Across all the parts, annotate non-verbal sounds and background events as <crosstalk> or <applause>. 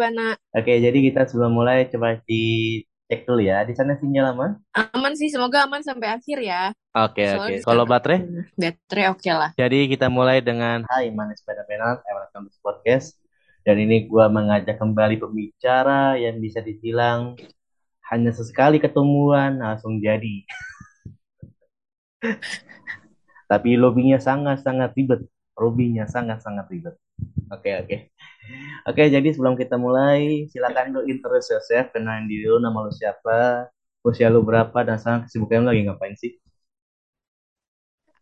Bana. Oke, jadi kita sebelum mulai coba dicek dulu ya. Di sana sinyal aman? Aman sih, semoga aman sampai akhir ya. Oke, Soalnya oke. di Kalau baterai? Baterai oke lah. Jadi kita mulai dengan Hai, manis pada penal, welcome to podcast. Dan ini gua mengajak kembali pembicara yang bisa dibilang hanya sesekali ketemuan langsung jadi. <laughs> Tapi lobbynya sangat-sangat ribet. Lobbynya sangat-sangat ribet. Oke, oke. Oke, jadi sebelum kita mulai, silakan lu introduce yourself, kenalin diri lu, nama lu siapa, usia lu berapa, dan sekarang kesibukan lu lagi ngapain sih?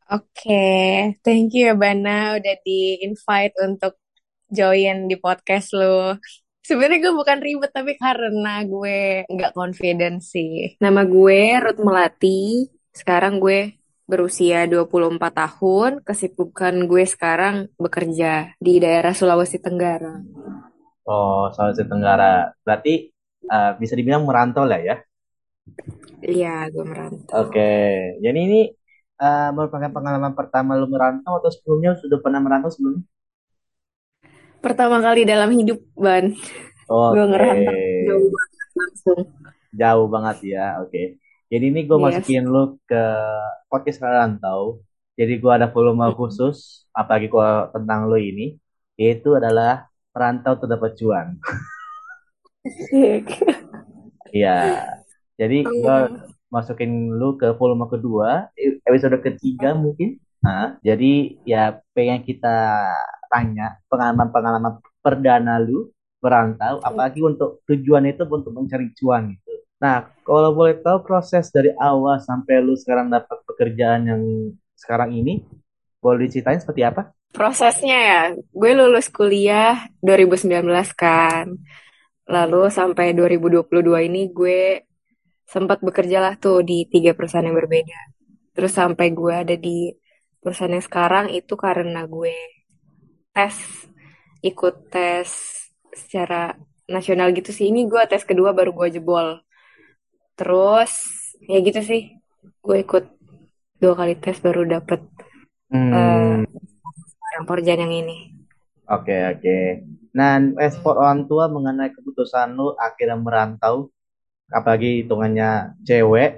Oke, thank you ya Bana udah di-invite untuk join di podcast lo. Sebenarnya gue bukan ribet tapi karena gue nggak confident sih. Nama gue Ruth Melati. Sekarang gue berusia 24 tahun. Kesibukan gue sekarang bekerja di daerah Sulawesi Tenggara. Oh, Sulawesi Tenggara. Berarti uh, bisa dibilang merantau lah ya? Iya, gue merantau. Oke, jadi ini uh, merupakan pengalaman pertama lu merantau atau sebelumnya sudah pernah merantau sebelumnya? Pertama kali dalam hidup, Ban. Oke, Gue ngerantau jauh banget langsung. jauh banget ya. Oke, jadi ini gue Yes. masukin lu ke podcast merantau. Jadi gue ada volume khusus, apalagi gua tentang lu ini, yaitu adalah merantau terdapat cuan. Iya, jadi gue masukin lu ke volume kedua, episode ketiga mungkin. Nah, jadi ya pengen kita tanya pengalaman-pengalaman perdana lu merantau, apalagi untuk tujuan itu untuk mencari cuan gitu. Nah, kalau boleh tahu proses dari awal sampai lu sekarang dapat pekerjaan yang sekarang ini, boleh diceritain seperti apa? Prosesnya ya, gue lulus kuliah 2019 kan. Lalu sampai 2022 ini gue sempat bekerja lah tuh di tiga perusahaan yang berbeda. Terus sampai gue ada di perusahaan yang sekarang itu karena gue tes, ikut tes secara nasional gitu sih. Ini gue tes kedua baru gue jebol. Terus ya gitu sih, gue ikut dua kali tes baru dapet Hmm, pekerjaan yang ini. oke oke. Nah, respon orang tua mengenai keputusan lu akhirnya merantau, apalagi hitungannya cewek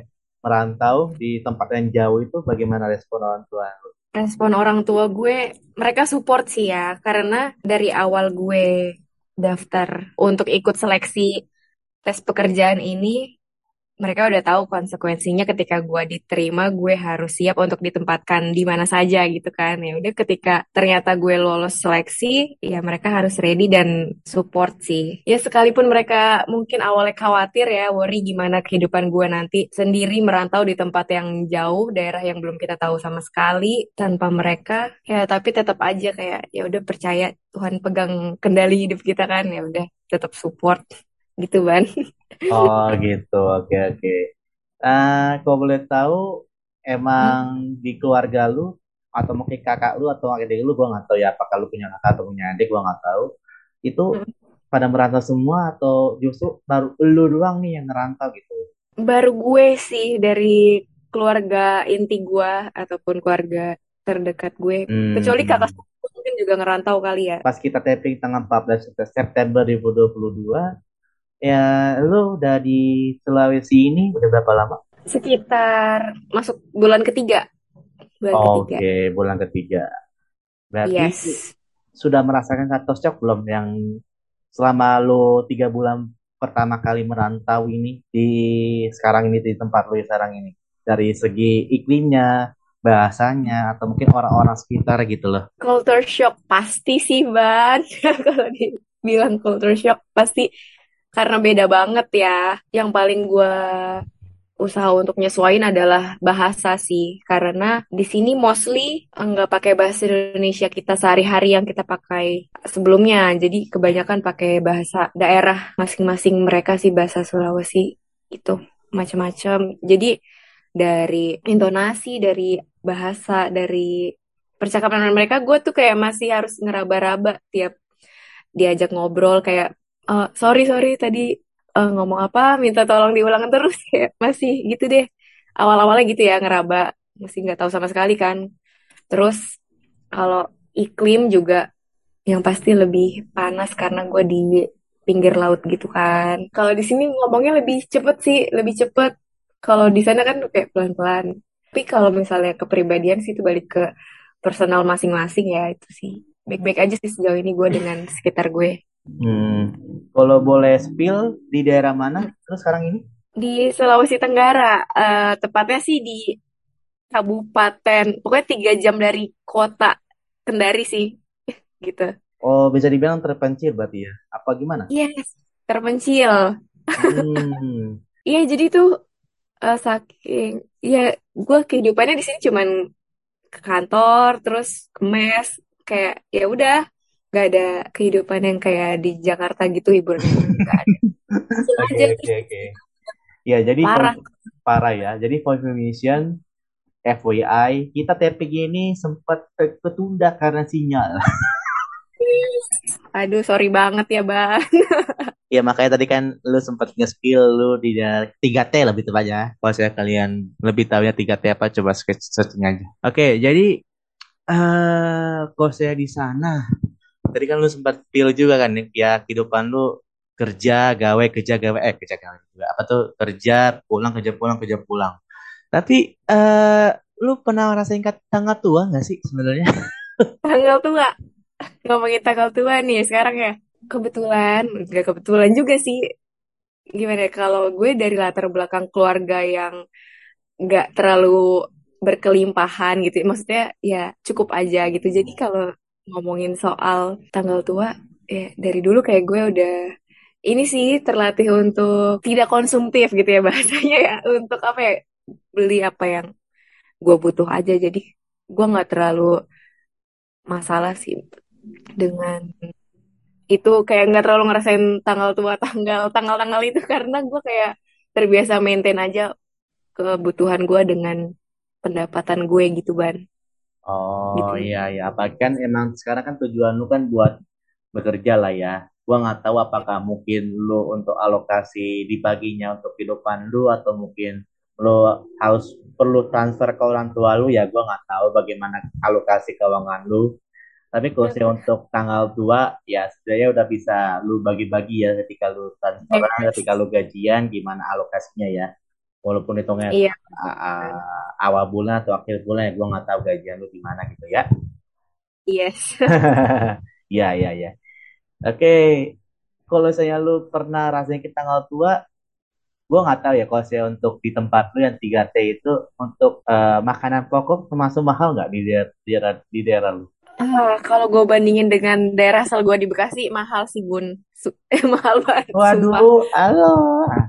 merantau di tempat yang jauh itu bagaimana respon orang tua lu? Respon orang tua gue, mereka support sih ya, karena dari awal gue daftar untuk ikut seleksi tes pekerjaan ini, mereka udah tahu konsekuensinya ketika gue diterima, gue harus siap untuk ditempatkan di mana saja gitu kan. Ya udah ketika ternyata gue lolos seleksi, ya mereka harus ready dan support sih. Ya sekalipun mereka mungkin awalnya khawatir ya, worry gimana kehidupan gue nanti sendiri merantau di tempat yang jauh, daerah yang belum kita tahu sama sekali tanpa mereka. Ya tapi tetap aja kayak ya udah percaya Tuhan pegang kendali hidup kita kan, ya udah tetap support gitu ban. <laughs> Oh gitu, oke oke. Eh, kalau boleh tahu, emang di keluarga lu atau mungkin kakak lu atau adik lu, gua nggak tahu ya apakah lu punya kakak atau punya adik, gua nggak tahu. Itu pada merantau semua atau justru baru lu doang nih yang ngerantau gitu? Baru gue sih dari keluarga inti gue ataupun keluarga terdekat gue. Hmm. Kecuali kakak sepupu mungkin juga ngerantau kali ya. Pas kita taping tanggal 14 September 2022, ya lu udah di Sulawesi ini udah berapa lama? Sekitar masuk bulan ketiga. Bulan Oke, ketiga. bulan ketiga. Berarti Yes. sudah merasakan kata shock belum yang selama lu tiga bulan pertama kali merantau ini di sekarang ini di tempat lu sekarang ini dari segi iklimnya, bahasanya atau mungkin orang-orang sekitar gitu loh. Culture shock pasti sih, Ban. <laughs> Kalau dibilang culture shock pasti karena beda banget ya. Yang paling gue usaha untuk nyesuaiin adalah bahasa sih. Karena di sini mostly nggak pakai bahasa Indonesia kita sehari-hari yang kita pakai sebelumnya. Jadi kebanyakan pakai bahasa daerah masing-masing mereka sih bahasa Sulawesi itu macam-macam. Jadi dari intonasi, dari bahasa, dari percakapan mereka, gue tuh kayak masih harus ngeraba-raba tiap diajak ngobrol kayak "Eh, sorry sorry tadi eh, ngomong apa minta tolong diulang terus <laughs> kayak masih gitu deh awal-awalnya gitu ya ngeraba masih nggak tahu sama sekali kan terus kalau iklim juga yang pasti lebih panas karena gue di pinggir laut gitu kan. Kalau di sini ngomongnya lebih cepet sih, lebih cepet. Kalau di sana kan kayak pelan-pelan. Tapi kalau misalnya kepribadian sih itu balik ke personal masing-masing ya itu sih. Baik-baik aja sih sejauh ini gue dengan sekitar gue. Hmm, kalau boleh spill di daerah mana terus sekarang ini? Di Sulawesi Tenggara, eh, tepatnya sih di kabupaten, pokoknya tiga jam dari kota Kendari sih, <laughs> gitu. Oh, bisa dibilang terpencil berarti ya? Apa gimana? Yes, terpencil. Hmm, <laughs> Iya, jadi tuh eh, saking ya gue kehidupannya di sini cuman ke kantor, terus ke mes, kayak ya udah gak ada kehidupan yang kayak di Jakarta gitu hiburan-hiburan gak ada. Langsung oke aja oke. Ya, jadi parah. parah ya. Jadi for information, FYI, kita TPG ini sempat ketunda karena sinyal. Aduh, sorry banget ya, Bang. <laughs> Ya makanya tadi kan lu sempat nge-spill lu di daerah 3T lebih tepatnya. Kalau saya kalian lebih tahunya 3T apa coba search- searching aja. Oke, jadi eh kalau saya di sana, tadi kan lu sempat spill juga kan ya kehidupan lu kerja, gawe, kerja, gawe, eh kerja, gawe juga. Apa tuh kerja, pulang, kerja, pulang, kerja, pulang. Tapi eh lu pernah ngerasain tanggal tua nggak sih sebenarnya? <laughs> Tanggal tua. Ngomongin tanggal tua nih sekarang ya. Kebetulan, gak kebetulan juga sih. Gimana ya, kalau gue dari latar belakang keluarga yang gak terlalu berkelimpahan gitu. ya. Maksudnya ya cukup aja gitu. Jadi kalau ngomongin soal tanggal tua, ya dari dulu kayak gue udah ini sih terlatih untuk tidak konsumtif gitu ya <laughs> bahasanya ya. Untuk apa ya, beli apa yang gue butuh aja. Jadi gue nggak terlalu masalah sih dengan itu kayak nggak terlalu ngerasain tanggal tua tanggal tanggal tanggal itu karena gue kayak terbiasa maintain aja kebutuhan gue dengan pendapatan gue gitu ban Oh gitu iya ya, apalagi kan emang sekarang kan tujuan lu kan buat bekerja lah ya. Gua nggak tahu apakah mungkin lu untuk alokasi dibaginya untuk kehidupan lu atau mungkin lu harus perlu transfer ke orang tua lu ya. Gua nggak tahu bagaimana alokasi keuangan lu. Tapi kalau saya untuk tanggal tua ya setidaknya udah bisa lu bagi-bagi ya ketika lu transferan, ketika lu gajian gimana alokasinya ya. Walaupun hitungnya iya a- awal bulan atau akhir bulan ya gue nggak tahu gajian lu gimana gitu ya. yes <laughs> Iya iya iya. Oke, kalau saya lu pernah rasain ke tanggal tua, gue nggak tahu ya kalau saya untuk di tempat lu yang tiga t itu untuk eh, makanan pokok termasuk mahal nggak di daerah, di daerah di daerah lu? ah kalau gue bandingin dengan daerah asal gue di Bekasi mahal sih bun Su- eh, <laughs> mahal banget sumpah Waduh, halo. Ah,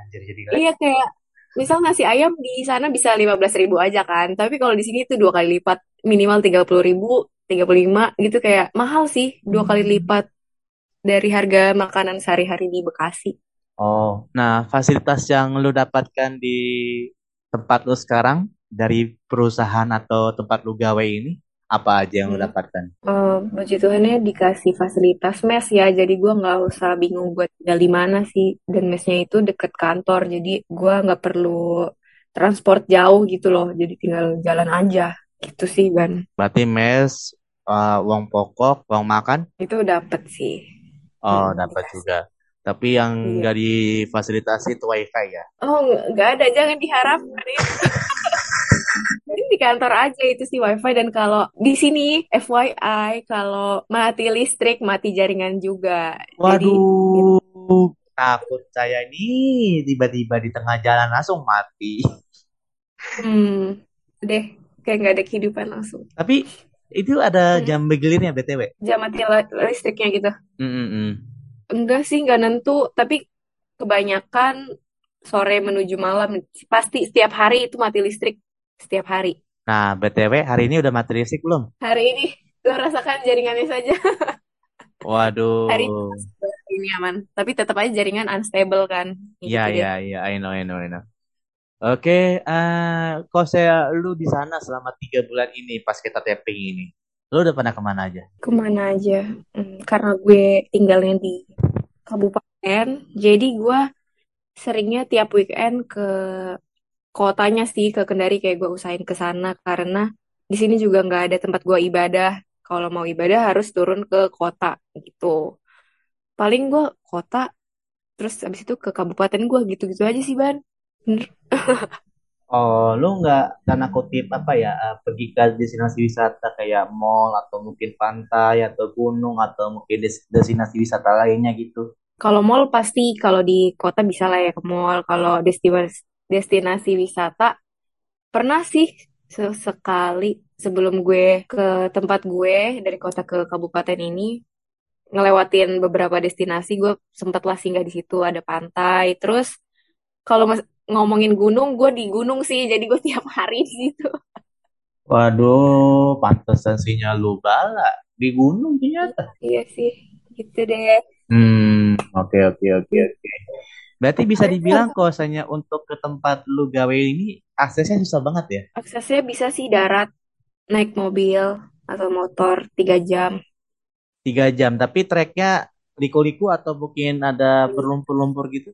anjir jadi iya kayak misal nasi ayam di sana bisa lima belas ribu aja kan. Tapi kalau di sini tuh dua kali lipat minimal tiga puluh ribu tiga puluh lima gitu kayak mahal sih dua kali lipat dari harga makanan sehari-hari di Bekasi. Oh, nah fasilitas yang lu dapatkan di tempat lu sekarang dari perusahaan atau tempat lu gawe ini apa aja yang lu Hmm. dapatkan? Eh, puji Tuhannya dikasih fasilitas mes ya, jadi gue nggak usah bingung buat tinggal di mana sih. Dan mesnya itu deket kantor, jadi gue nggak perlu transport jauh gitu loh. Jadi tinggal jalan aja, gitu sih Ban. Berarti mes, eh, uang pokok, uang makan, Itu dapet sih. oh Hmm, dapat juga. Tapi yang Iya. nggak difasilitasi itu wifi ya. Oh nggak ada, jangan diharap. <laughs> Jadi di kantor aja itu sih wifi dan kalau di sini FYI kalau mati listrik mati jaringan juga. Jadi Waduh, takut saya ini tiba-tiba di tengah jalan langsung mati. hmm, deh kayak nggak ada kehidupan langsung. Tapi itu ada Hmm. jam bergilirnya BTW. Jam mati li- listriknya gitu. Mm-mm. Enggak sih nggak nentu tapi kebanyakan sore menuju malam pasti setiap hari itu mati listrik setiap hari. Nah, BTW hari ini udah mati listrik belum? Hari ini gue rasakan jaringannya saja. <laughs> Hari Waduh. ini aman, tapi tetap aja jaringan unstable kan. Iya, iya, iya. I know, I know, I know. Oke, eh kok saya lu di sana selama tiga bulan ini pas kita tapping ini, lu udah pernah ke mana aja? Ke mana aja? Hmm, karena gue tinggalnya di kabupaten, jadi gue seringnya tiap weekend ke kotanya sih ke Kendari kayak gue usahain ke sana karena di sini juga nggak ada tempat gue ibadah. Kalau mau ibadah harus turun ke kota gitu. Paling gue kota, terus abis itu ke kabupaten gue gitu-gitu aja sih, Ban. Bener. <laughs> Oh, lu nggak tanda kutip apa ya eh, pergi ke destinasi wisata kayak mall atau mungkin pantai atau gunung atau mungkin des- destinasi wisata lainnya gitu? Kalau mall pasti, kalau di kota bisa lah ya ke mall. Kalau destinasi, destinasi wisata, pernah sih sesekali sebelum gue ke tempat gue dari kota ke kabupaten ini, ngelewatin beberapa destinasi, gue sempat lah singgah di situ, ada pantai. Terus kalau ngomongin gunung, gue di gunung sih, jadi gue <laughs> tiap hari di situ. Waduh, pantesan sinyal lu bala di gunung ternyata. Iya sih, gitu deh. Hmm, oke oke oke oke. Berarti bisa dibilang kosannya untuk ke tempat lu gawe ini aksesnya susah banget ya? Aksesnya bisa sih darat, naik mobil atau motor tiga jam. Tiga jam, tapi treknya liku-liku atau mungkin ada berlumpur-lumpur gitu?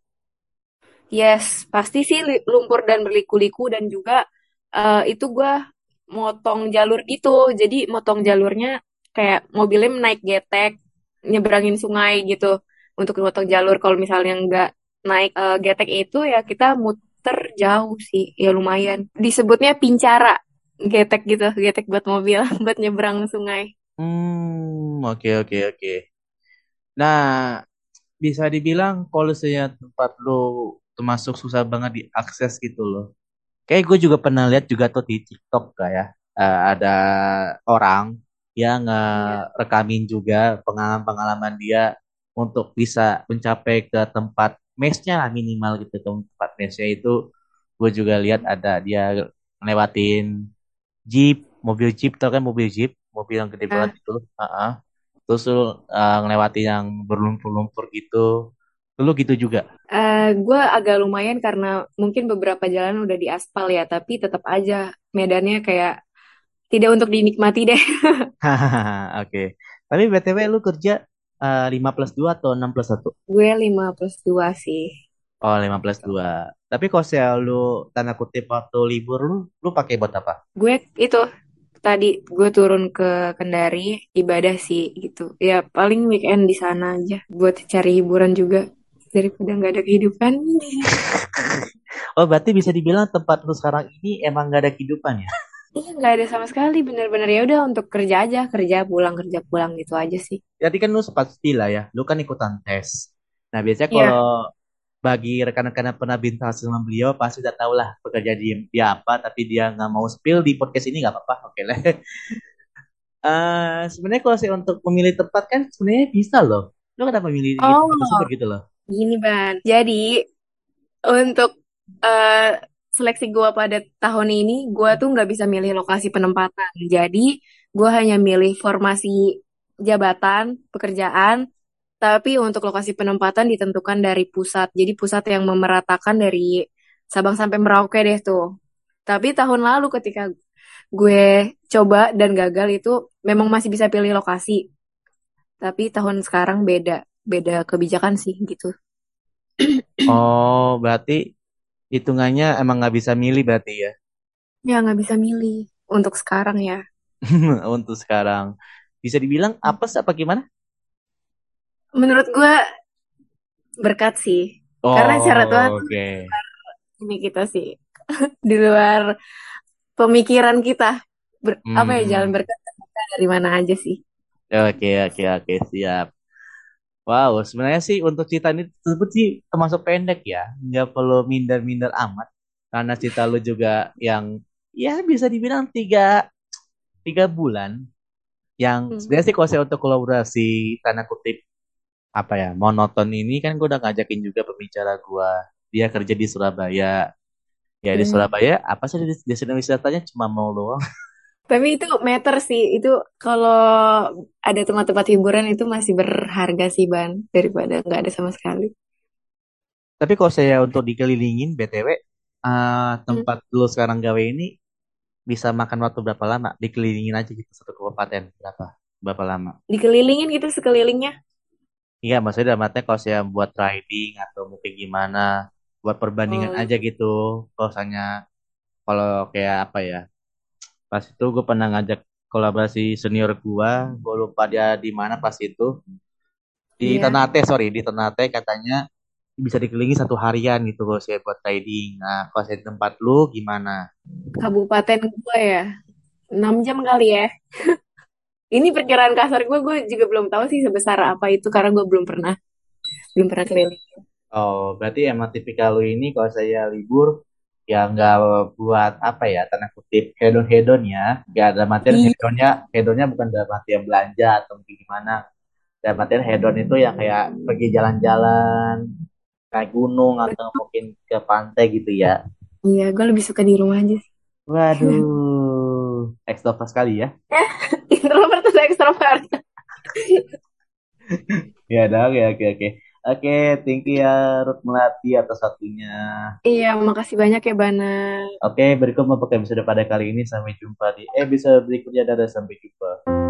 Yes, pasti sih lumpur dan berliku-liku dan juga eh, itu gua motong jalur gitu. Jadi motong jalurnya kayak mobilnya naik getek, nyeberangin sungai gitu untuk motong jalur. Kalau misalnya nggak naik eh, getek itu ya kita muter jauh sih, ya lumayan. Disebutnya pincara, getek gitu, getek buat mobil, <laughs> buat nyebrang sungai. Hmm, oke oke oke. Nah, bisa dibilang kalau misalnya tempat lu termasuk susah banget diakses gitu loh. Kayak gue juga pernah lihat juga tuh di TikTok kayak eh, ada orang yang Iya. ngerekamin juga pengalaman-pengalaman dia untuk bisa mencapai ke tempat mesnya lah minimal gitu ke tempat mesnya itu gue juga lihat ada dia ngelewatin jeep mobil jeep tau kan mobil jeep mobil yang gede banget itu Heeh. terus lu eh, ngelewatin yang berlumpur-lumpur gitu lu gitu juga eh gue agak lumayan karena mungkin beberapa jalan udah diaspal ya, tapi tetap aja medannya kayak tidak untuk dinikmati deh. <laughs> <laughs> Oke. Tapi BTW lu kerja eh, 5 plus 2 atau 6 plus satu Gue 5 plus 2 sih. Oh, 5 plus 2. Tapi kalau saya lu tanda kutip waktu libur lu, lu pakai buat apa? Gue itu tadi gue turun ke Kendari ibadah sih gitu. Ya paling weekend di sana aja buat cari hiburan juga daripada nggak ada kehidupan. <laughs> Oh, berarti bisa dibilang tempat lu sekarang ini emang gak ada kehidupan ya? Iya nggak ada sama sekali bener-bener ya udah untuk kerja aja kerja pulang kerja pulang gitu aja sih. Jadi kan lu pasti lah ya, lu kan ikutan tes. Nah, biasanya Iya. kalau bagi rekan-rekan yang pernah bintang sama beliau pasti udah tahu lah pekerjaan dia, dia apa, tapi dia nggak mau spill di podcast ini nggak apa-apa, oke lah. <laughs> Eh, sebenarnya kalau saya untuk memilih tempat kan sebenarnya bisa loh. Lu kenapa memilih Oh, gitu loh? gini Ban. Jadi untuk eh, seleksi gue pada tahun ini, gue tuh nggak bisa milih lokasi penempatan. Jadi gue hanya milih formasi jabatan, pekerjaan, tapi untuk lokasi penempatan ditentukan dari pusat. Jadi pusat yang memeratakan dari Sabang sampai Merauke deh tuh. Tapi tahun lalu ketika gue coba dan gagal itu memang masih bisa pilih lokasi. Tapi tahun sekarang beda, beda kebijakan sih gitu. Oh, berarti hitungannya emang nggak bisa milih berarti ya Ya nggak bisa milih untuk sekarang ya. <laughs> untuk sekarang. Bisa dibilang apes apa gimana? Menurut gue berkat sih. Karena cara Tuhan Oh, tuh oke. ini kita sih <laughs> di luar pemikiran kita. Ber- apa ya jalan Hmm, berkat kita dari mana aja sih. oke oke oke siap. Wow, sebenarnya sih untuk cerita ini tersebut sih termasuk pendek ya, nggak perlu minder-minder amat. Karena cerita lu juga yang ya bisa dibilang tiga tiga bulan. Yang Hmm. sebenarnya sih kalau saya untuk kolaborasi tanda kutip apa ya monoton ini kan gue udah ngajakin juga pembicara gue. Dia kerja di Surabaya. Ya di Hmm. Surabaya apa sih des- destinasi wisatanya cuma mau doang. <laughs> Tapi itu meter sih. Itu kalau ada tempat-tempat hiburan itu masih berharga sih Ban daripada nggak ada sama sekali. Tapi kalau saya untuk dikelilingin BTW eh, Hmm. tempat lu sekarang gawe ini bisa makan waktu berapa lama? Dikelilingin aja gitu satu kabupaten berapa? Berapa lama? Dikelilingin gitu sekelilingnya. Iya, maksudnya dalam artinya kalau saya buat riding atau mungkin gimana, buat perbandingan Hmm. aja gitu. Kalau misalnya kalau kayak apa ya? Pas itu gue pernah ngajak kolaborasi senior gua, gue lupa dia di mana pas itu. Di Iya, Ternate, sorry, di Ternate katanya bisa dikelilingi satu harian gitu kalau saya buat trading. Nah, kalau saya di tempat lu gimana? kabupaten gue ya. 6 jam kali ya. <laughs> Ini perkiraan kasar gue, gue juga belum tahu sih sebesar apa itu karena gue belum pernah, belum pernah keliling. Oh, berarti emang tipikal lu ini kalau saya libur ya nggak buat apa ya, tanda kutip hedon hedon ya. Nggak ada materi Iya, hedonnya, hedonnya bukan dalam artian belanja atau mungkin gimana. Dalam artian hedon itu ya kayak pergi jalan-jalan, naik gunung atau mungkin ke pantai gitu ya. iya, gue lebih suka di rumah aja sih. Waduh, ekstrovert sekali ya. <laughs> Introvert atau extrovert? <laughs> Ya udah, oke oke oke. Oke, thank you ya Ruth Melati atas waktunya. Iya, makasih banyak ya Bana. Oke, berikut merupakan episode pada kali ini. Sampai jumpa di episode berikutnya. Dadah, sampai jumpa.